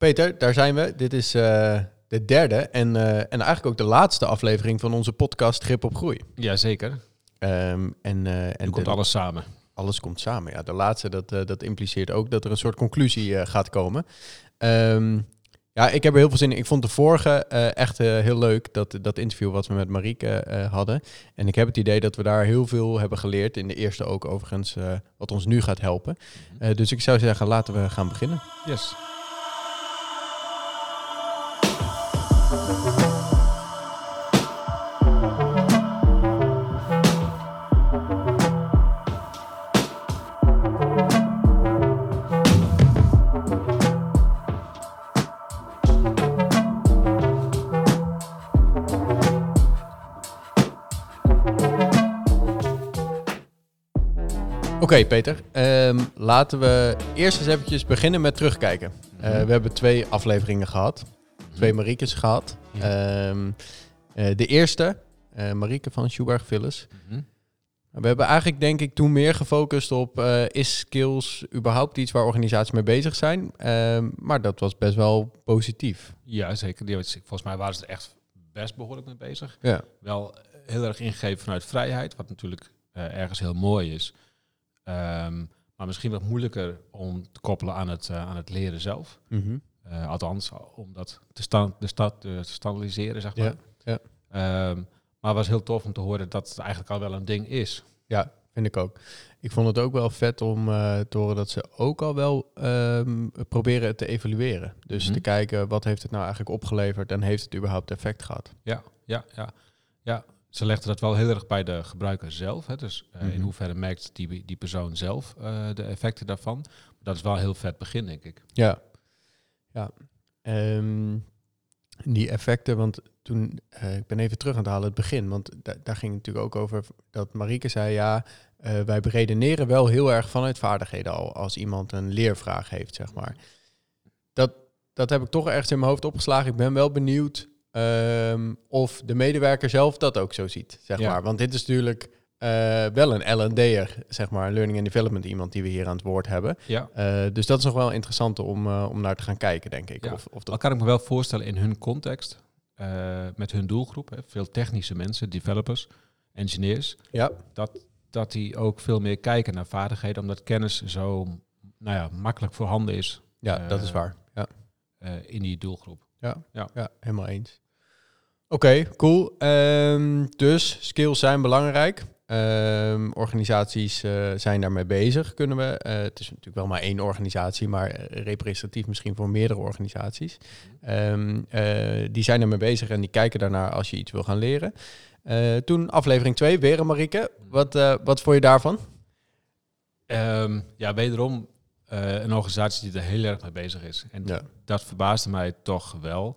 Peter, daar zijn we. Dit is eh, de derde en, eh, en eigenlijk ook de laatste aflevering van onze podcast Grip op Groei. Jazeker. Ehm en eh, En komt de- alles samen. alles komt samen. Ja, de laatste, dat, dat impliceert ook dat er een soort conclusie gaat komen. Ehm, ja, ik heb er heel veel zin in. Ik vond de vorige echt heel leuk, dat, dat interview wat we met Marieke hadden. En ik heb het idee dat we daar heel veel hebben geleerd. In de eerste ook overigens, wat ons nu gaat helpen. Eh, dus ik zou zeggen, laten we gaan beginnen. Yes. Oké, Peter. Ehm, laten we eerst eens eventjes beginnen met terugkijken. Eh, we hebben twee afleveringen gehad. Twee Mariekes gehad. Ja. Ehm, eh, de eerste, eh Marieke van Schubach Phyllis. Mhm. We hebben eigenlijk denk ik toen meer gefocust op... eh, is skills überhaupt iets waar organisaties mee bezig zijn? Ehm, maar dat was best wel positief. Ja, zeker. Volgens mij waren ze er echt best behoorlijk mee bezig. Ja. Wel heel erg ingegeven vanuit vrijheid, wat natuurlijk ergens heel mooi is. Ehm, maar misschien wat moeilijker om te koppelen aan het, aan het leren zelf. Mhm. Eh, althans, om dat te, stand, de stad, eh, te standaardiseren, zeg maar. Ja, ja. Ehm, maar het was heel tof om te horen dat het eigenlijk al wel een ding is. Ja, vind ik ook. Ik vond het ook wel vet om eh, te horen dat ze ook al wel ehm, proberen het te evalueren. Dus Mhm. te kijken wat heeft het nou eigenlijk opgeleverd en heeft het überhaupt effect gehad. Ja, ja, ja. ja. Ze legden dat wel heel erg bij de gebruiker zelf. Hè. Dus eh, Mhm. in hoeverre merkt die, die persoon zelf de effecten daarvan. Dat is wel een heel vet begin, denk ik. Ja, ja. Ehm, die effecten, want toen, eh, ik ben even terug aan het halen, het begin. Want da- daar ging het natuurlijk ook over dat Marieke zei, ja, eh, wij beredeneren wel heel erg vanuit vaardigheden al, als iemand een leervraag heeft, zeg maar. Dat, dat heb ik toch ergens in mijn hoofd opgeslagen. Ik ben wel benieuwd ehm, of de medewerker zelf dat ook zo ziet, zeg Ja. maar. Want dit is natuurlijk eh, wel een L&D'er, zeg maar, Learning and Development, iemand die we hier aan het woord hebben. Ja. Eh, dus dat is nog wel interessant om, eh, om naar te gaan kijken, denk ik. Ja. Of, of Dat kan ik me wel voorstellen in hun context. met hun doelgroep. Hè. Veel technische mensen, developers, engineers. ja, Dat, dat die ook veel meer kijken naar vaardigheden. Omdat kennis zo nou ja, makkelijk voorhanden is ja dat is waar. Ja, in die doelgroep. ja, ja. ja. helemaal eens. Oké, cool. Ehm, dus skills zijn belangrijk. Ehm, organisaties eh, zijn daarmee bezig, kunnen we. Eh, het is natuurlijk wel maar één organisatie, maar eh, representatief misschien voor meerdere organisaties. Ehm, eh, die zijn ermee bezig en die kijken daarnaar als je iets wil gaan leren. Toen aflevering 2, weer Marieke. Wat, wat vond je daarvan? Ehm, ja, wederom een organisatie die er heel erg mee bezig is. En Ja. dat verbaasde mij toch wel.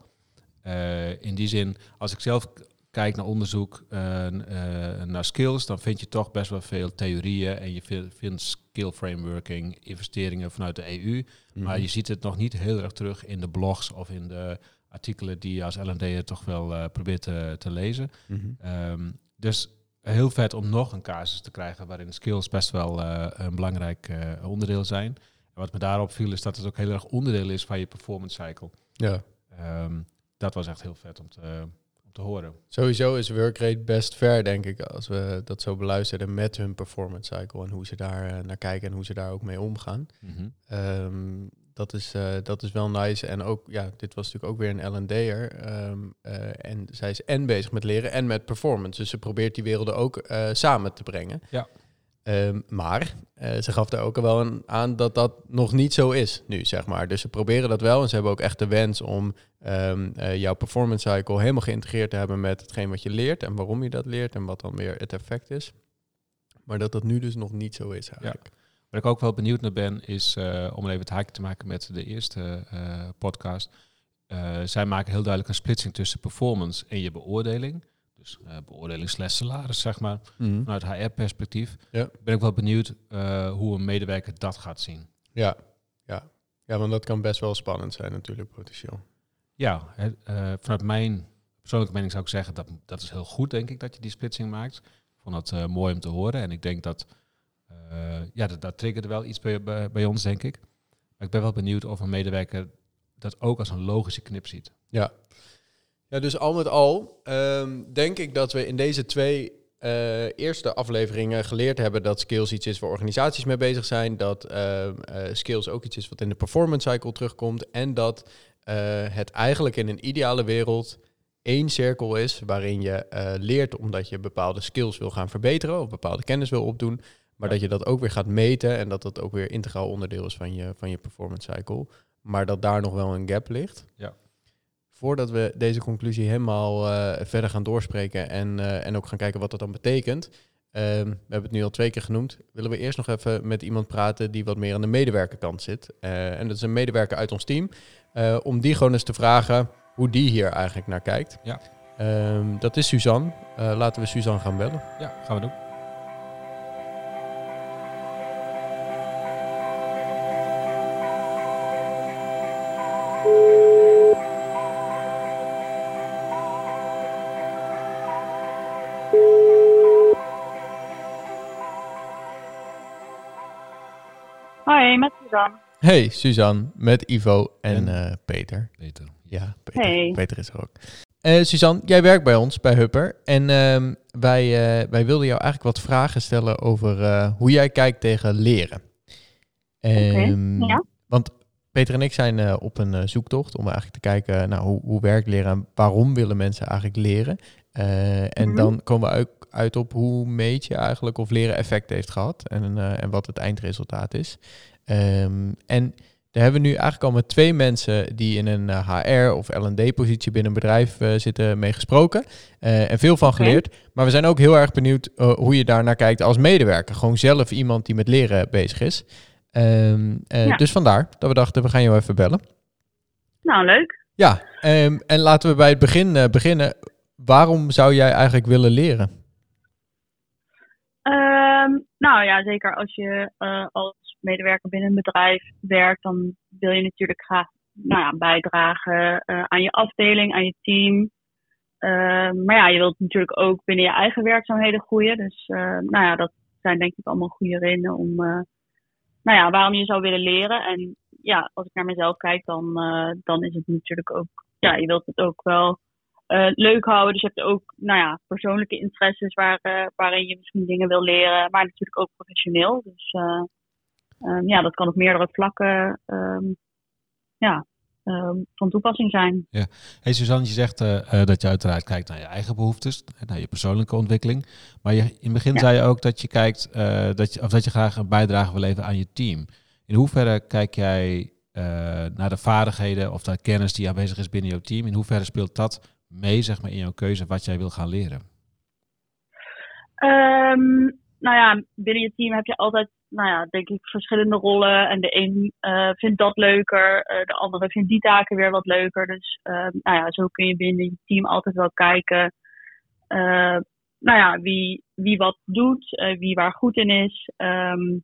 In die zin, als ik zelf kijk naar onderzoek eh, eh, naar skills, dan vind je toch best wel veel theorieën en je vi- vindt skill frameworking, investeringen vanuit de EU. Maar je ziet het nog niet heel erg terug in de blogs of in de artikelen die je als L&D'er toch wel eh, probeert te, te lezen. Mhm. Ehm, dus heel vet om nog een casus te krijgen waarin skills best wel een belangrijk onderdeel zijn. En wat me daarop viel is dat het ook heel erg onderdeel is van je performance cycle. Ja. Ehm, dat was echt heel vet om te, te horen. Sowieso is workrate best fair, denk ik, als we dat zo beluisteren met hun performance cycle en hoe ze daar eh, naar kijken en hoe ze daar ook mee omgaan. Ehm, dat, is, eh, dat is wel nice. En ook, ja, dit was natuurlijk ook weer een L&D'er. eh, en zij is en bezig met leren en met performance. Dus ze probeert die werelden ook samen te brengen. Ja. Ehm, maar eh, ze gaf daar ook al wel een, aan dat dat nog niet zo is nu, zeg maar. Dus ze proberen dat wel. En ze hebben ook echt de wens om ehm, eh, jouw performance cycle helemaal geïntegreerd te hebben met hetgeen wat je leert en waarom je dat leert en wat dan weer het effect is. Maar dat dat nu dus nog niet zo is eigenlijk. Waar ik ook wel benieuwd naar ben, is eh, om even het haakje te maken met de eerste podcast. Zij maken heel duidelijk een splitsing tussen performance en je beoordeling. Dus eh, beoordeling slash salaris, zeg maar, Mhm. vanuit HR-perspectief. Ja. Ben ik wel benieuwd eh, hoe een medewerker dat gaat zien. Ja, ja. ja, want dat kan best wel spannend zijn natuurlijk, potentieel. Ja, het, eh, vanuit mijn persoonlijke mening zou ik zeggen dat dat is heel goed, denk ik, dat je die splitsing maakt. Ik vond dat eh, mooi om te horen en ik denk dat, eh, ja, dat, dat triggerde wel iets bij, bij, bij ons, denk ik. Maar ik ben wel benieuwd of een medewerker dat ook als een logische knip ziet. Ja. Ja, dus al met al ehm, denk ik dat we in deze twee eh, eerste afleveringen geleerd hebben dat skills iets is waar organisaties mee bezig zijn. Dat ehm, eh, skills ook iets is wat in de performance cycle terugkomt. En dat eh, het eigenlijk in een ideale wereld één cirkel is waarin je leert omdat je bepaalde skills wil gaan verbeteren of bepaalde kennis wil opdoen. Maar dat je dat ook weer gaat meten en dat dat ook weer integraal onderdeel is van je, van je performance cycle. Maar dat daar nog wel een gap ligt. Ja voordat we deze conclusie helemaal uh, verder gaan doorspreken en, uh, en ook gaan kijken wat dat dan betekent. Um, we hebben het nu al twee keer genoemd. Willen we eerst nog even met iemand praten die wat meer aan de medewerkerkant zit. Uh, en dat is een medewerker uit ons team. om die gewoon eens te vragen hoe die hier eigenlijk naar kijkt. Ja. Um, dat is Suzanne. laten we Suzanne gaan bellen. Ja, gaan we doen. Hey, Suzanne, met Ivo en, uh, Peter. Peter. Ja, Peter, hey. Peter is er ook. Uh, Suzanne, jij werkt bij ons, bij Hupper. En uh, wij, uh, wij wilden jou eigenlijk wat vragen stellen over hoe jij kijkt tegen leren. Um, ja. Want Peter en ik zijn op een zoektocht om eigenlijk te kijken nou, hoe, hoe werkt leren en waarom willen mensen eigenlijk leren. en mm dan komen we ook uit op hoe meet je eigenlijk of leren effect heeft gehad en, en wat het eindresultaat is. Um, en daar hebben we nu eigenlijk al met twee mensen die in een HR eh, of L&D-positie binnen een bedrijf uh, zitten mee gesproken. Uh, en veel van geleerd. Maar we zijn ook heel erg benieuwd hoe je daar naar kijkt als medewerker. Gewoon zelf iemand die met leren bezig is. Um, ja. Dus vandaar dat we dachten, we gaan jou even bellen. Nou, leuk. Ja, um, en laten we bij het begin beginnen. Waarom zou jij eigenlijk willen leren? nou ja, zeker als je als medewerker binnen een bedrijf werkt, dan wil je natuurlijk graag nou bijdragen uh, aan je afdeling, aan je team. Uh, maar ja, je wilt natuurlijk ook binnen je eigen werkzaamheden groeien. Dus uh, nou ja, dat zijn denk ik allemaal goede redenen om, nou ja, waarom je zou willen leren. En ja, als ik naar mezelf kijk, dan, dan is het natuurlijk ook, ja, je wilt het ook wel leuk houden. Dus je hebt ook, nou ja, persoonlijke interesses waar, waarin je misschien dingen wil leren, maar natuurlijk ook professioneel. Dus um, ja, dat kan op meerdere vlakken um, ja, um, van toepassing zijn. Ja. Hey Suzanne, je zegt uh, dat je uiteraard kijkt naar je eigen behoeftes, naar je persoonlijke ontwikkeling. Maar je, in het begin ja. zei je ook dat je kijkt uh, dat je, of dat je graag een bijdrage wil leveren aan je team. In hoeverre kijk jij uh, naar de vaardigheden of de kennis die aanwezig is binnen jouw team? In hoeverre speelt dat mee zeg maar, in jouw keuze wat jij wil gaan leren? Um, nou ja, binnen je team heb je altijd nou ja, denk ik, verschillende rollen. En de een uh, vindt dat leuker, uh, de andere vindt die taken weer wat leuker. Dus uh, nou ja, zo kun je binnen je team altijd wel kijken. nou ja, wie, wie wat doet, wie waar goed in is. Um,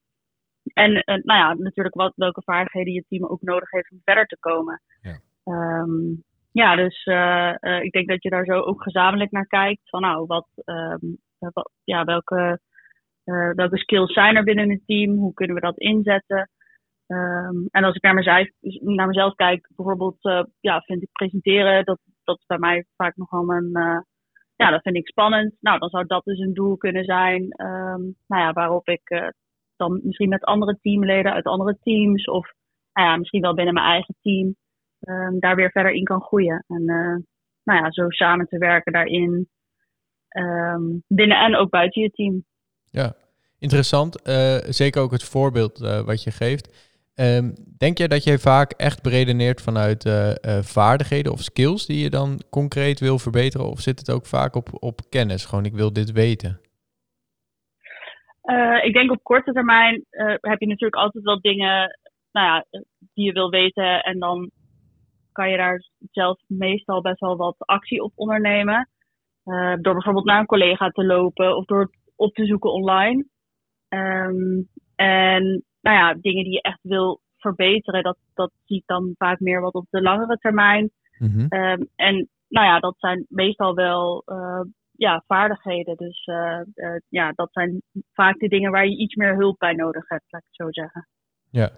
en nou ja, natuurlijk wat, welke vaardigheden je team ook nodig heeft om verder te komen. Ja, um, ja dus ik denk dat je daar zo ook gezamenlijk naar kijkt. Van nou, wat, um, wat ja, welke uh, welke skills zijn er binnen het team? Hoe kunnen we dat inzetten? Um, en als ik naar mezelf, kijk, bijvoorbeeld, uh, ja, vind ik presenteren, dat, dat is bij mij vaak nogal een, uh, ja, dat vind ik spannend. Nou, dan zou dat dus een doel kunnen zijn, um, nou ja, waarop ik dan misschien met andere teamleden uit andere teams of nou ja, misschien wel binnen mijn eigen team um, daar weer verder in kan groeien. En nou ja, zo samen te werken daarin, binnen en ook buiten je team. Ja, interessant. Uh, zeker ook het voorbeeld uh, wat je geeft. Um, denk je dat je vaak echt beredeneert vanuit uh, vaardigheden of skills die je dan concreet wil verbeteren? Of zit het ook vaak op, op kennis? Gewoon, ik wil dit weten. ik denk op korte termijn heb je natuurlijk altijd wel dingen nou ja, die je wil weten. En dan kan je daar zelf meestal best wel wat actie op ondernemen. door bijvoorbeeld naar een collega te lopen of door op te zoeken online. Um, en nou ja, dingen die je echt wil verbeteren, dat, dat zie ik dan vaak meer wat op de langere termijn. Mm -hmm. um, en nou ja, dat zijn meestal wel uh, ja, vaardigheden. Dus uh, uh, ja, dat zijn vaak de dingen waar je iets meer hulp bij nodig hebt, laat ik het zo zeggen. Ja.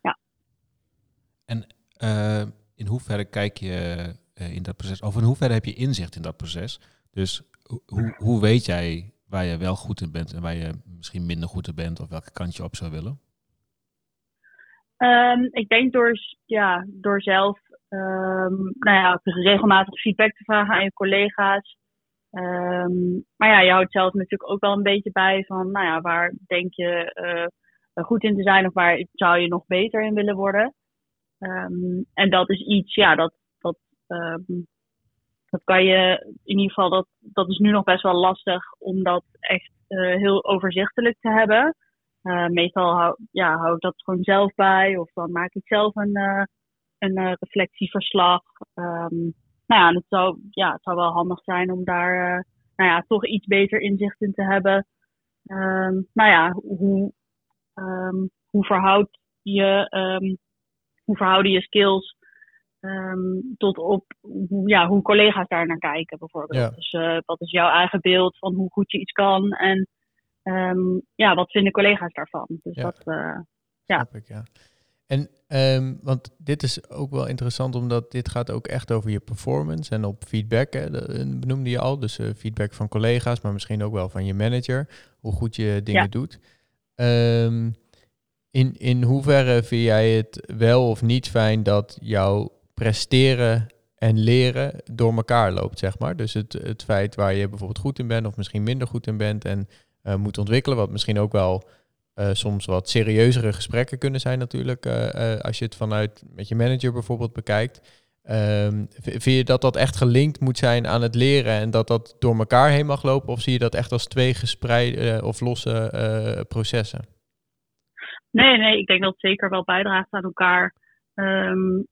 Ja. En eh, in hoeverre kijk je eh, in dat proces, of in hoeverre heb je inzicht in dat proces? Dus ho- hoe, hoe weet jij waar je wel goed in bent en waar je misschien minder goed in bent, of welke kant je op zou willen? Ehm, ik denk door, ja, door zelf ehm, nou ja, regelmatig feedback te vragen aan je collega's. Ehm, maar ja, je houdt zelf natuurlijk ook wel een beetje bij van, nou ja, waar denk je eh, goed in te zijn of waar zou je nog beter in willen worden. En dat is iets, ja, dat, dat, dat kan je in ieder geval, dat, dat is nu nog best wel lastig om dat echt eh, heel overzichtelijk te hebben. Uh, meestal hou, ja, hou ik dat gewoon zelf bij, of dan maak ik zelf een, uh, een reflectieverslag. Um, nou ja, het zou, ja, het zou wel handig zijn om daar nou ja, toch iets beter inzicht in te hebben. Um, nou ja, hoe, um, hoe, verhoudt je, hoe verhouden je skills tot op hoe, ja, hoe collega's daar naar kijken, bijvoorbeeld. Ja. Dus wat is jouw eigen beeld van hoe goed je iets kan en Um, ja, wat vinden collega's daarvan? Dus Ja. dat, uh, ja. Ik, ja. En, um, want dit is ook wel interessant, omdat dit gaat ook echt over je performance en op feedback, hè, dat benoemde je al. Dus uh, feedback van collega's, maar misschien ook wel van je manager, hoe goed je dingen doet. In, in hoeverre vind jij het wel of niet fijn dat jouw presteren en leren door elkaar loopt, zeg maar? Dus het, het feit waar je bijvoorbeeld goed in bent of misschien minder goed in bent en uh, moet ontwikkelen, wat misschien ook wel uh, soms wat serieuzere gesprekken kunnen zijn natuurlijk, uh, als je het vanuit met je manager bijvoorbeeld bekijkt. Um, vind je dat dat echt gelinkt moet zijn aan het leren en dat dat door elkaar heen mag lopen? Of zie je dat echt als twee gespreide of losse processen? Nee, nee, ik denk dat het zeker wel bijdraagt aan elkaar. Um,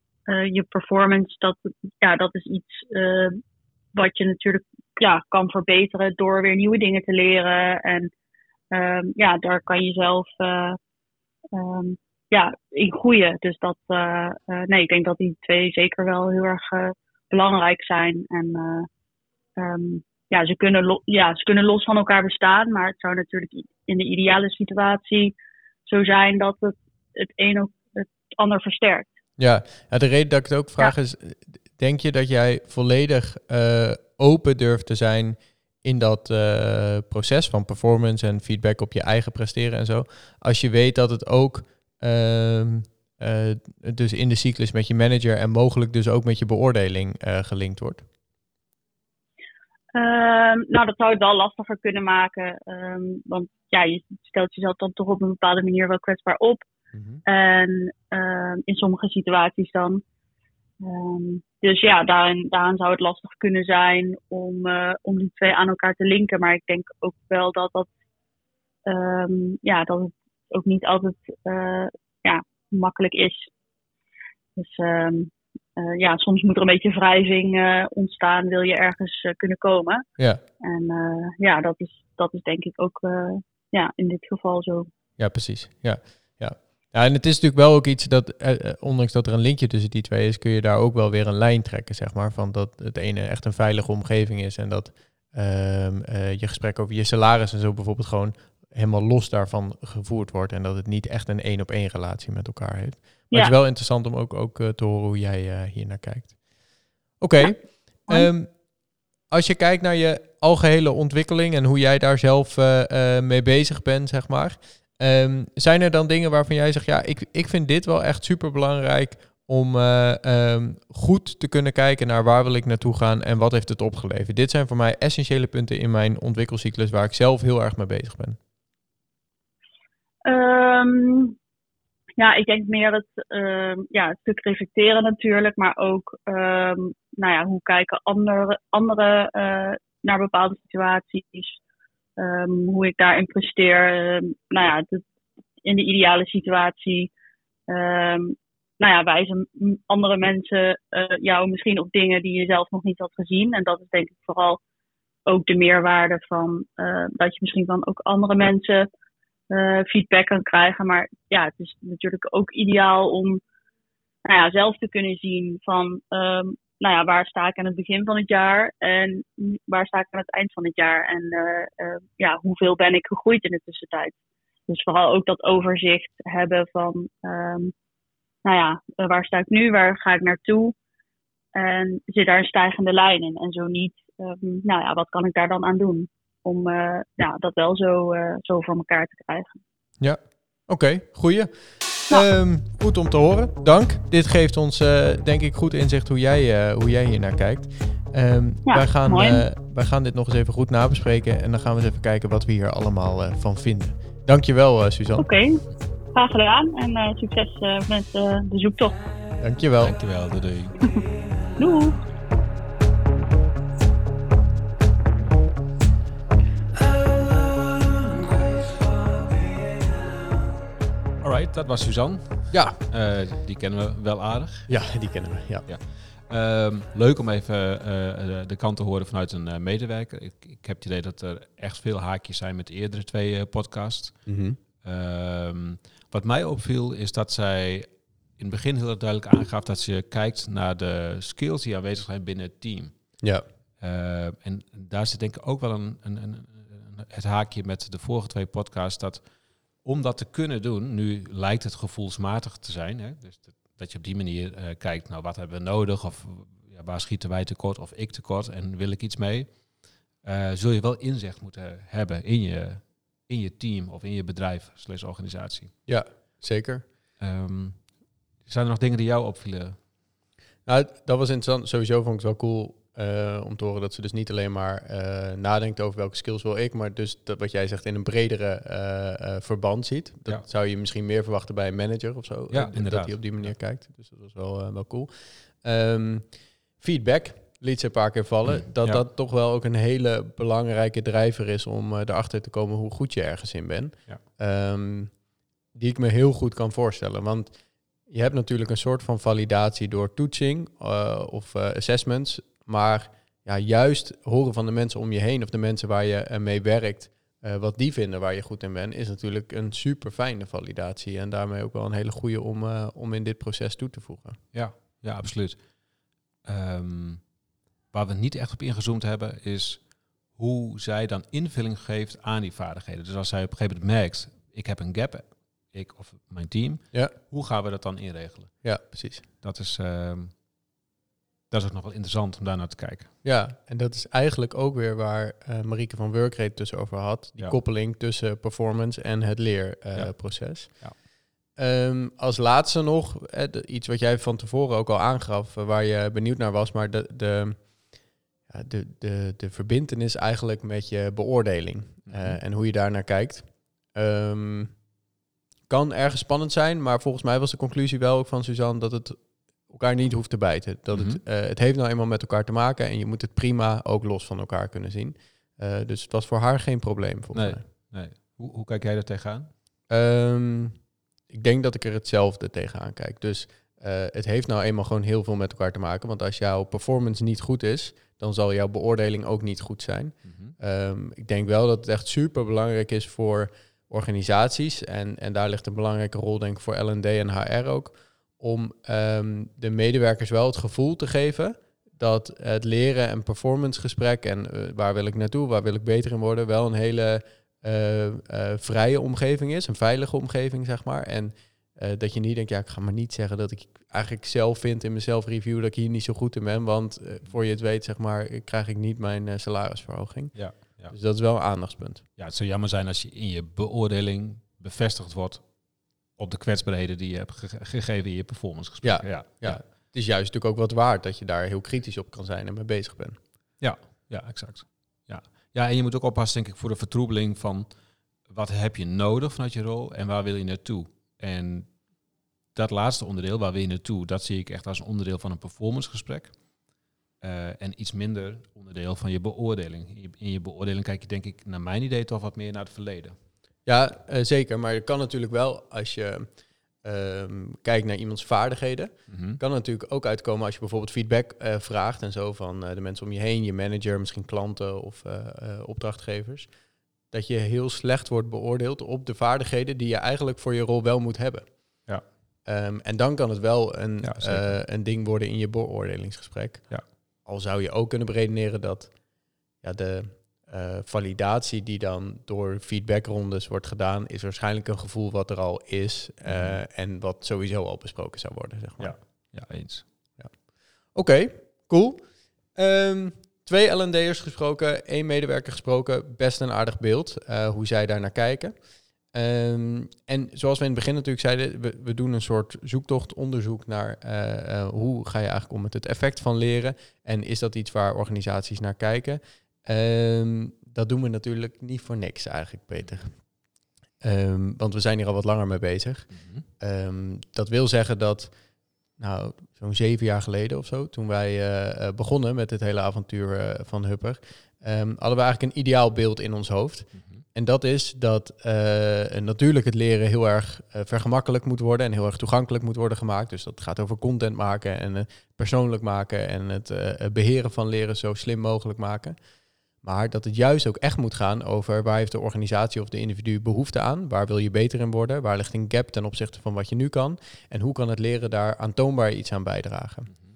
je performance, dat, ja, dat is iets wat je natuurlijk ja, kan verbeteren door weer nieuwe dingen te leren. En um, ja, daar kan je zelf uh, um, ja, in groeien. Dus dat, nee, ik denk dat die twee zeker wel heel erg belangrijk zijn. En um, ja, ze kunnen, ja, ze kunnen los van elkaar bestaan, maar het zou natuurlijk in de ideale situatie zo zijn dat het het een ook het ander versterkt. Ja, de reden dat ik het ook vraag ja. is, denk je dat jij volledig uh, open durft te zijn in dat uh, proces van performance en feedback op je eigen presteren en zo. Als je weet dat het ook uh, uh, dus in de cyclus met je manager en mogelijk dus ook met je beoordeling eh, gelinkt wordt. Um, nou, dat zou het wel lastiger kunnen maken. Um, want ja, je stelt jezelf dan toch op een bepaalde manier wel kwetsbaar op. Mm -hmm. En in sommige situaties dan. Um, dus ja, daarin, daarin zou het lastig kunnen zijn om, uh, om die twee aan elkaar te linken. Maar ik denk ook wel dat dat, um, ja, dat het ook niet altijd uh, ja, makkelijk is. Dus um, uh, ja, soms moet er een beetje wrijving ontstaan, wil je ergens kunnen komen. Ja. En ja, dat is, dat is denk ik ook ja, in dit geval zo. Ja, precies. Ja. Ja. En het is natuurlijk wel ook iets dat, eh, ondanks dat er een linkje tussen die twee is, kun je daar ook wel weer een lijn trekken, zeg maar. Van dat het ene echt een veilige omgeving is en dat uh, uh, je gesprek over je salaris en zo bijvoorbeeld gewoon helemaal los daarvan gevoerd wordt. En dat het niet echt een één op één relatie met elkaar heeft. Maar ja. het is wel interessant om ook, ook uh, te horen hoe jij hier naar kijkt. Oké. Okay. Ja. Um, als je kijkt naar je algehele ontwikkeling en hoe jij daar zelf mee bezig bent, zeg maar. Um, zijn er dan dingen waarvan jij zegt, ja, ik, ik vind dit wel echt super belangrijk om uh, um, goed te kunnen kijken naar waar wil ik naartoe gaan en wat heeft het opgeleverd? Dit zijn voor mij essentiële punten in mijn ontwikkelcyclus waar ik zelf heel erg mee bezig ben. Um, ja, ik denk meer het, ja, het stuk reflecteren natuurlijk, maar ook nou ja, hoe kijken andere, andere uh, naar bepaalde situaties. Um, hoe ik daarin presteer. Um, nou ja, in de ideale situatie. Um, nou ja, wijzen andere mensen uh, jou misschien op dingen die je zelf nog niet had gezien. En dat is denk ik vooral ook de meerwaarde van uh, dat je misschien van ook andere mensen uh, feedback kan krijgen. Maar ja, het is natuurlijk ook ideaal om nou ja, zelf te kunnen zien van nou ja, waar sta ik aan het begin van het jaar en waar sta ik aan het eind van het jaar en uh, uh, ja, hoeveel ben ik gegroeid in de tussentijd. Dus vooral ook dat overzicht hebben van, um, nou ja, eh, waar sta ik nu? Waar ga ik naartoe? En zit daar een stijgende lijn in? En zo niet, ehm, nou ja, wat kan ik daar dan aan doen? Om ja, dat wel zo, zo voor elkaar te krijgen. Ja, oké, goeie. Um, goed om te horen. Dank. Dit geeft ons uh, denk ik goed inzicht hoe jij, hoe jij hier naar kijkt. Um, ja, wij, gaan, wij gaan dit nog eens even goed nabespreken en dan gaan we eens even kijken wat we hier allemaal van vinden. Dankjewel, Suzanne. Oké, okay. graag gedaan en succes met de zoektocht. Dankjewel. Dankjewel, doei doei. doei. Was Suzanne. Ja. Uh, die kennen we wel aardig. Ja, die kennen we, ja. ja. Um, leuk om even uh, de kant te horen vanuit een uh, medewerker. Ik, ik, heb het idee dat er echt veel haakjes zijn met de eerdere twee podcasts. Mm -hmm. um, wat mij opviel is dat zij in het begin heel duidelijk aangaf dat ze kijkt naar de skills die aanwezig zijn binnen het team. Ja. en daar zit denk ik ook wel een, een, een, het haakje met de vorige twee podcasts dat om dat te kunnen doen, nu lijkt het gevoelsmatig te zijn, hè, dus dat je op die manier uh, kijkt, nou wat hebben we nodig, of ja, waar schieten wij tekort, of ik tekort, en wil ik iets mee, uh, zul je wel inzicht moeten hebben in je, in je team of in je bedrijf, slash organisatie. Ja, zeker. Um, zijn er nog dingen die jou opvielen? Nou, dat was interessant. Sowieso vond ik het wel cool uh, om te horen dat ze dus niet alleen maar uh, nadenkt over welke skills wil ik, maar dus dat wat jij zegt in een bredere uh, verband ziet. Dat ja. zou je misschien meer verwachten bij een manager of zo. Ja, dat, inderdaad. Dat hij op die manier kijkt. Dus dat was wel, wel cool. Um, feedback liet ze een paar keer vallen. Dat ja. dat toch wel ook een hele belangrijke drijver is om erachter te komen hoe goed je ergens in bent. Ja. Um, die ik me heel goed kan voorstellen. Want je hebt natuurlijk een soort van validatie door toetsing of assessments. Maar ja, juist horen van de mensen om je heen of de mensen waar je mee werkt, wat die vinden waar je goed in bent, is natuurlijk een super fijne validatie. En daarmee ook wel een hele goede om, om in dit proces toe te voegen. Ja, ja absoluut. Um, waar we niet echt op ingezoomd hebben, is hoe zij dan invulling geeft aan die vaardigheden. Dus als zij op een gegeven moment merkt, ik heb een gap, ik of mijn team, ja. hoe gaan we dat dan inregelen? Ja, precies. Dat is, um, dat is ook nog wel interessant om daar naar te kijken. Ja, en dat is eigenlijk ook weer waar uh, Marieke van Workrate tussen over had. Die Ja. koppeling tussen performance en het leerproces. Ja. Ehm, als laatste nog, eh, iets wat jij van tevoren ook al aangaf, eh, waar je benieuwd naar was, maar de, de, de, de, de verbindenis eigenlijk met je beoordeling Mhm. en hoe je daar naar kijkt. Ehm, kan ergens spannend zijn, maar volgens mij was de conclusie wel ook van Suzanne dat het elkaar niet hoeft te bijten. Dat het, Mhm. eh, het heeft nou eenmaal met elkaar te maken en je moet het prima ook los van elkaar kunnen zien. Eh, dus het was voor haar geen probleem volgens Nee. mij. Nee. Hoe, hoe kijk jij er tegenaan? Ehm, ik denk dat ik er hetzelfde tegenaan kijk. Dus eh, het heeft nou eenmaal gewoon heel veel met elkaar te maken. Want als jouw performance niet goed is, dan zal jouw beoordeling ook niet goed zijn. Mhm. Ehm, ik denk wel dat het echt super belangrijk is voor organisaties. En, en daar ligt een belangrijke rol, denk ik, voor LD en HR ook. Om ehm, de medewerkers wel het gevoel te geven dat het leren en performance gesprek en eh, waar wil ik naartoe, waar wil ik beter in worden, wel een hele eh, eh, vrije omgeving is, een veilige omgeving, zeg maar. En dat je niet denkt, ja, ik ga maar niet zeggen dat ik eigenlijk zelf vind in mezelf review dat ik hier niet zo goed in ben, want voor je het weet, zeg maar, krijg ik niet mijn salarisverhoging. Ja, ja. Dus dat is wel een aandachtspunt. ja, het zou jammer zijn als je in je beoordeling bevestigd wordt op de kwetsbaarheden die je hebt ge- gegeven in je performancegesprek. Ja, ja, ja. Het is juist natuurlijk ook wat waard dat je daar heel kritisch op kan zijn en mee bezig bent. Ja, exact. Ja. ja, en je moet ook oppassen, denk ik, voor de vertroebeling van wat heb je nodig vanuit je rol en waar wil je naartoe. En dat laatste onderdeel, waar wil je naartoe, dat zie ik echt als een onderdeel van een performancegesprek. Eh, en iets minder onderdeel van je beoordeling. In je, in je beoordeling kijk je denk ik, naar mijn idee, toch wat meer naar het verleden. Ja, eh, zeker. Maar je kan natuurlijk wel, als je ehm, kijkt naar iemands vaardigheden, Mhm. kan er natuurlijk ook uitkomen als je bijvoorbeeld feedback eh, vraagt en zo van de mensen om je heen, je manager, misschien klanten of opdrachtgevers, dat je heel slecht wordt beoordeeld op de vaardigheden die je eigenlijk voor je rol wel moet hebben. Ja. Ehm, en dan kan het wel een, Ja, een ding worden in je beoordelingsgesprek. Ja. Al zou je ook kunnen beredeneren dat ja, de, eh, validatie die dan door feedbackrondes wordt gedaan, is waarschijnlijk een gevoel wat er al is eh, Mhm. en wat sowieso al besproken zou worden. Zeg maar. Ja. Ja, eens. Oké, cool. Ehm, twee L&D'ers gesproken, één medewerker gesproken. Best een aardig beeld eh, hoe zij daar naar kijken. Ehm, en zoals we in het begin natuurlijk zeiden, we, we doen een soort zoektocht, onderzoek naar eh, eh, hoe ga je eigenlijk om met het effect van leren. En is dat iets waar organisaties naar kijken? Ehm, dat doen we natuurlijk niet voor niks eigenlijk, Peter. Ehm, want we zijn hier al wat langer mee bezig. Mhm. Dat wil zeggen dat, nou, zo'n zeven jaar geleden of zo, toen wij eh, begonnen met dit hele avontuur van Hupper, hadden we eigenlijk een ideaal beeld in ons hoofd. Mhm. En dat is dat eh, natuurlijk het leren heel erg eh, vergemakkelijk moet worden en heel erg toegankelijk moet worden gemaakt. Dus dat gaat over content maken en eh, persoonlijk maken en het eh, beheren van leren zo slim mogelijk maken. Maar dat het juist ook echt moet gaan over waar heeft de organisatie of de individu behoefte aan? Waar wil je beter in worden? Waar ligt een gap ten opzichte van wat je nu kan? En hoe kan het leren daar aantoonbaar iets aan bijdragen? Mhm.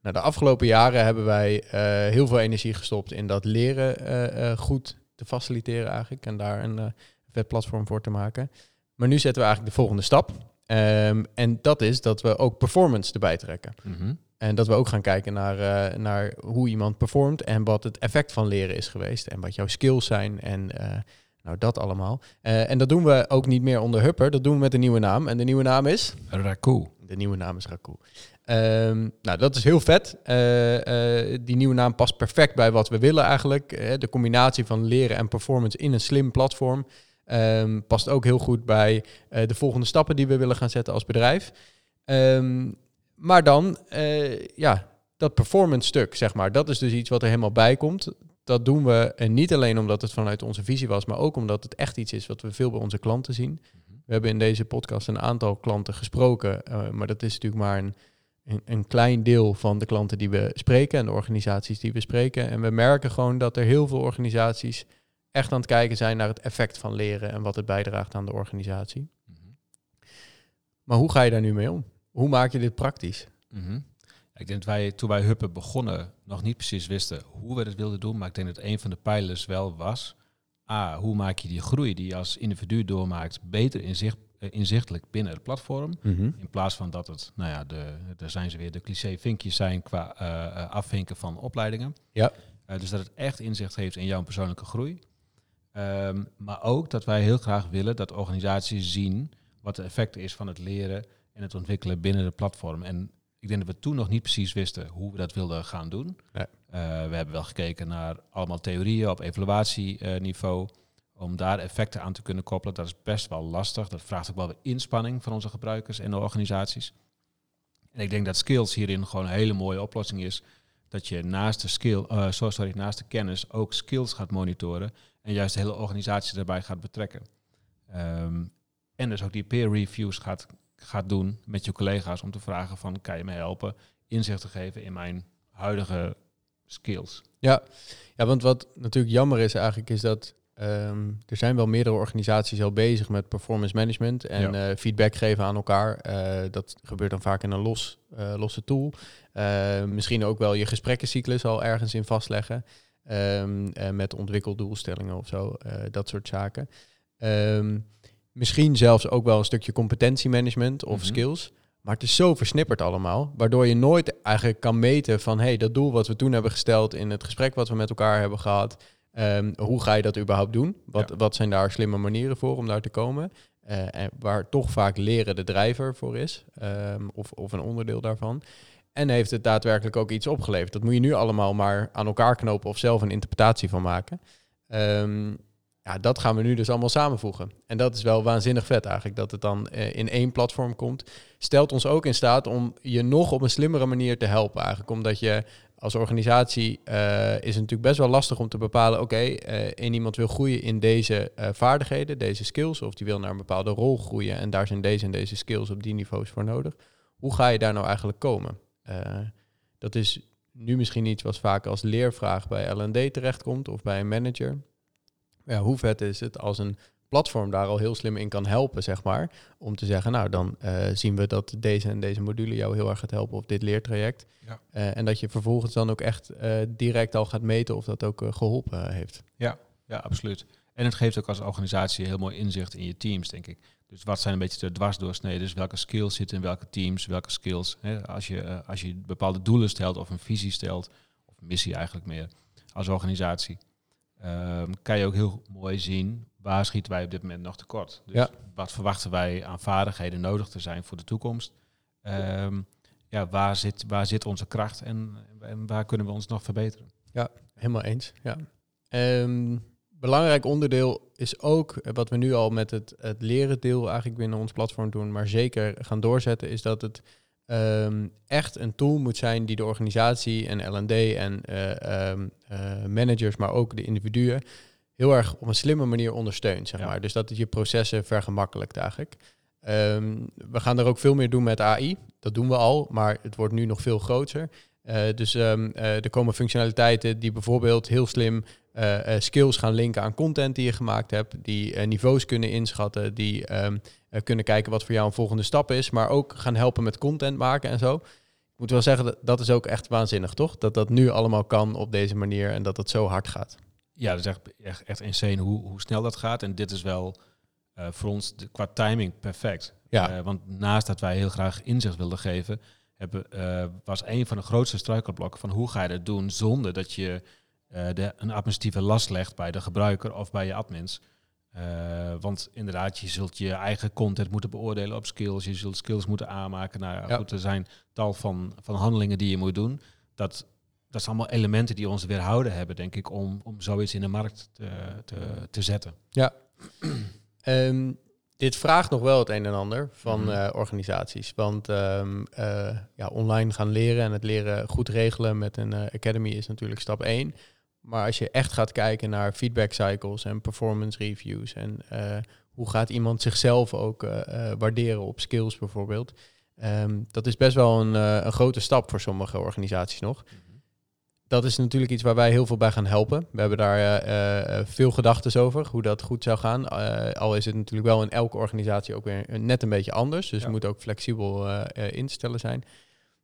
Nou, de afgelopen jaren hebben wij heel veel energie gestopt in dat leren goed te faciliteren eigenlijk. En daar een eh, vet platform voor te maken. Maar nu zetten we eigenlijk de volgende stap. Ehm, en dat is dat we ook performance erbij trekken. Mhm. En dat we ook gaan kijken naar, eh, naar hoe iemand performt en wat het effect van leren is geweest. En wat jouw skills zijn en eh, nou dat allemaal. En dat doen we ook niet meer onder Hupper, dat doen we met een nieuwe naam. En de nieuwe naam is? Raku. De nieuwe naam is Raku. Ehm, nou, dat is heel vet. Eh, eh, die nieuwe naam past perfect bij wat we willen eigenlijk. Eh, de combinatie van leren en performance in een slim platform. ehm, past ook heel goed bij de volgende stappen die we willen gaan zetten als bedrijf. Ehm, maar dan, ja, dat performance stuk, zeg maar, dat is dus iets wat er helemaal bij komt. Dat doen we en niet alleen omdat het vanuit onze visie was, maar ook omdat het echt iets is wat we veel bij onze klanten zien. We hebben in deze podcast een aantal klanten gesproken, maar dat is natuurlijk maar een, een, een klein deel van de klanten die we spreken en de organisaties die we spreken. En we merken gewoon dat er heel veel organisaties echt aan het kijken zijn naar het effect van leren en wat het bijdraagt aan de organisatie. Mhm. Maar hoe ga je daar nu mee om? Hoe maak je dit praktisch? Mhm. Ik denk dat wij toen wij Huppen begonnen nog niet precies wisten hoe we het wilden doen. Maar ik denk dat een van de pijlers wel was. A, hoe maak je die groei die je als individu doormaakt beter inzicht, eh, inzichtelijk binnen het platform. In plaats van dat het, nou ja, de, daar zijn ze weer, de cliché vinkjes zijn qua eh, eh, afvinken van opleidingen. Ja. Eh, dus dat het echt inzicht heeft in jouw persoonlijke groei. Ehm, maar ook dat wij heel graag willen dat organisaties zien wat de effect is van het leren en het ontwikkelen binnen het platform. En ik denk dat we toen nog niet precies wisten hoe we dat wilden gaan doen. Nee. Eh, we hebben wel gekeken naar allemaal theorieën op evaluatieniveau. Om daar effecten aan te kunnen koppelen. Dat is best wel lastig. Dat vraagt ook wel weer inspanning van onze gebruikers en de organisaties. En ik denk dat skills hierin gewoon een hele mooie oplossing is. Dat je naast de, skill, eh, so- sorry, naast de kennis ook skills gaat monitoren. En juist de hele organisatie daarbij gaat betrekken. Ehm, en dus ook die peer reviews gaat, gaat doen met je collega's om te vragen van kan je mij helpen inzicht te geven in mijn huidige skills. Ja, ja, want wat natuurlijk jammer is eigenlijk is dat ehm, er zijn wel meerdere organisaties al bezig met performance management en Ja. eh, feedback geven aan elkaar. Eh, dat gebeurt dan vaak in een los, eh, losse tool. Misschien ook wel je gesprekkencyclus al ergens in vastleggen. Eh, met ontwikkeldoelstellingen of zo, dat soort zaken. Ehm, misschien zelfs ook wel een stukje competentiemanagement of Mhm. skills. Maar het is zo versnipperd allemaal, waardoor je nooit eigenlijk kan meten van hey, dat doel wat we toen hebben gesteld in het gesprek wat we met elkaar hebben gehad, ehm, hoe ga je dat überhaupt doen? Wat, Ja. wat zijn daar slimme manieren voor om daar te komen? Eh, en waar toch vaak leren de drijver voor is, ehm, of, of een onderdeel daarvan. En heeft het daadwerkelijk ook iets opgeleverd? Dat moet je nu allemaal maar aan elkaar knopen of zelf een interpretatie van maken. Ehm, ja, dat gaan we nu dus allemaal samenvoegen. En dat is wel waanzinnig vet eigenlijk, dat het dan eh, in één platform komt. Stelt ons ook in staat om je nog op een slimmere manier te helpen eigenlijk. Omdat je als organisatie eh, is het natuurlijk best wel lastig om te bepalen... oké, eh één iemand wil groeien in deze eh, vaardigheden, deze skills... of die wil naar een bepaalde rol groeien... en daar zijn deze en deze skills op die niveaus voor nodig. Hoe ga je daar nou eigenlijk komen? Dat is nu misschien iets wat vaak als leervraag bij L&D terechtkomt... of bij een manager... Ja, hoe vet is het als een platform daar al heel slim in kan helpen, zeg maar. Om te zeggen, nou, dan eh, zien we dat deze en deze module jou heel erg gaat helpen of dit leertraject. Ja. Eh, en dat je vervolgens dan ook echt eh, direct al gaat meten of dat ook eh, geholpen heeft. Ja, absoluut. En het geeft ook als organisatie heel mooi inzicht in je teams, denk ik. Dus wat zijn een beetje de dwarsdoorsneden? Dus welke skills zitten in welke teams, welke skills. Hè, als, je, als je bepaalde doelen stelt of een visie stelt, of missie eigenlijk meer, als organisatie, ehm, kan je ook heel mooi zien waar schieten wij op dit moment nog tekort. Dus Ja. wat verwachten wij aan vaardigheden nodig te zijn voor de toekomst? Ehm, ja, waar zit, waar zit onze kracht en, en waar kunnen we ons nog verbeteren? Helemaal eens, ja. Ehm, belangrijk onderdeel is ook, eh, wat we nu al met het, het leren deel eigenlijk binnen ons platform doen, maar zeker gaan doorzetten, is dat het ehm, echt een tool moet zijn die de organisatie en L&D en eh, ehm, eh, managers, maar ook de individuen, heel erg op een slimme manier ondersteunt, zeg Ja. maar. Dus dat het je processen vergemakkelijkt eigenlijk. Ehm, we gaan er ook veel meer doen met AI. Dat doen we al, maar het wordt nu nog veel groter. Eh, dus er komen functionaliteiten die bijvoorbeeld heel slim eh, skills gaan linken aan content die je gemaakt hebt, die eh, niveaus kunnen inschatten, die ehm, eh, kunnen kijken wat voor jou een volgende stap is, maar ook gaan helpen met content maken en zo. Ik moet wel zeggen, dat, dat is ook echt waanzinnig, toch? Dat dat nu allemaal kan op deze manier en dat het zo hard gaat. Ja, dat is echt, echt, echt insane hoe, hoe snel dat gaat. En dit is wel voor ons de- qua timing perfect. Ja. Want naast dat wij heel graag inzicht wilden geven, hebben, was een van de grootste struikelblokken van hoe ga je dat doen zonder dat je de, een administratieve last legt bij de gebruiker of bij je admins. Eh, want inderdaad, je zult je eigen content moeten beoordelen op skills. Je zult skills moeten aanmaken. Nou ja, Ja. goed, er zijn tal van, van handelingen die je moet doen. Dat, dat zijn allemaal elementen die ons weerhouden hebben, denk ik, om, om zoiets in de markt te, te, te zetten. Ehm, dit vraagt nog wel het een en ander van Mhm. eh, organisaties. Want ehm, eh, ja, online gaan leren en het leren goed regelen met een eh, academy is natuurlijk stap één. Maar als je echt gaat kijken naar feedback cycles en performance reviews en eh, hoe gaat iemand zichzelf ook eh, eh, waarderen op skills bijvoorbeeld. ehm, dat is best wel een, een grote stap voor sommige organisaties nog dat is natuurlijk iets waar wij heel veel bij gaan helpen. We hebben daar veel gedachten over, hoe dat goed zou gaan. Al is het natuurlijk wel in elke organisatie ook weer net een beetje anders. Dus Ja. het moet ook flexibel eh, eh, in te stellen zijn.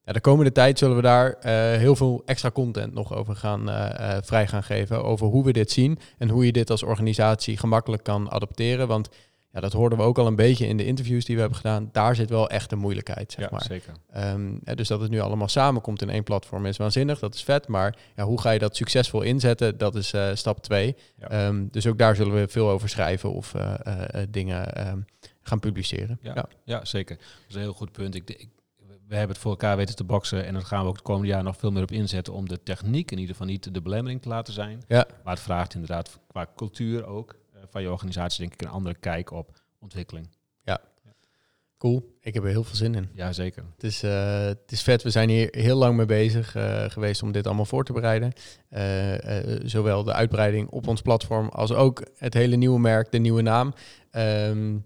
Ja, de komende tijd zullen we daar eh, heel veel extra content nog over gaan eh, vrij gaan geven. Over hoe we dit zien en hoe je dit als organisatie gemakkelijk kan adopteren. Want ja, dat hoorden we ook al een beetje in de interviews die we hebben gedaan. Daar zit wel echt de moeilijkheid, zeg ja, maar. zeker. Ehm, dus dat het nu allemaal samenkomt in één platform is waanzinnig, dat is vet. Maar ja, hoe ga je dat succesvol inzetten, dat is stap twee. Ja. Ehm, dus ook daar zullen we veel over schrijven of dingen ehm, gaan publiceren. Ja. Ja. Ja, zeker. Dat is een heel goed punt. Ik, ik, we hebben het voor elkaar weten te boksen en daar gaan we ook het komende jaar nog veel meer op inzetten om de techniek in ieder geval niet de belemmering te laten zijn. Ja. Maar het vraagt inderdaad qua cultuur ook eh, van je organisatie denk ik een andere kijk op ontwikkeling. Cool, ik heb er heel veel zin in. Ja, zeker. Het is, eh, het is vet, we zijn hier heel lang mee bezig eh, geweest om dit allemaal voor te bereiden. Zowel de uitbreiding op ons platform als ook het hele nieuwe merk, de nieuwe naam. Ehm,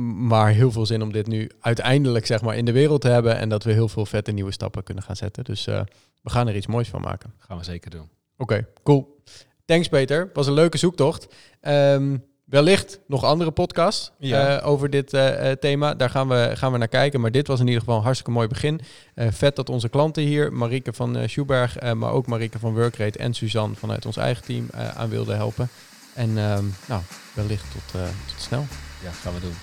maar heel veel zin om dit nu uiteindelijk zeg maar, in de wereld te hebben en dat we heel veel vette nieuwe stappen kunnen gaan zetten. Dus eh, we gaan er iets moois van maken. Gaan we zeker doen. Oké, cool. Thanks Peter, was een leuke zoektocht. Ehm, wellicht nog andere podcasts Ja. eh, over dit eh, thema. Daar gaan we, gaan we naar kijken. Maar dit was in ieder geval een hartstikke mooi begin. Vet dat onze klanten hier, Marieke van Schuberg, maar ook Marieke van Workrate en Suzanne vanuit ons eigen team aan wilden helpen. En ehm, nou, wellicht tot, tot snel. Ja, gaan we doen.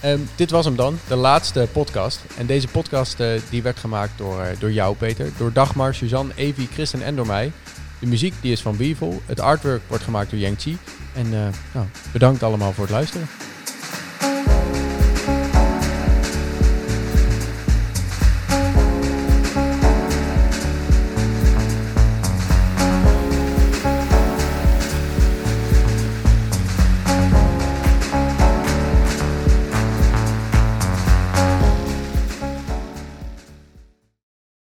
Ehm, dit was hem dan, de laatste podcast. En deze podcast eh, die werd gemaakt door, eh, door jou, Peter. Door Dagmar, Suzanne, Evi, Christen en door mij. De muziek die is van Weevil. Het artwork wordt gemaakt door Yang Chi. En eh, nou, bedankt allemaal voor het luisteren.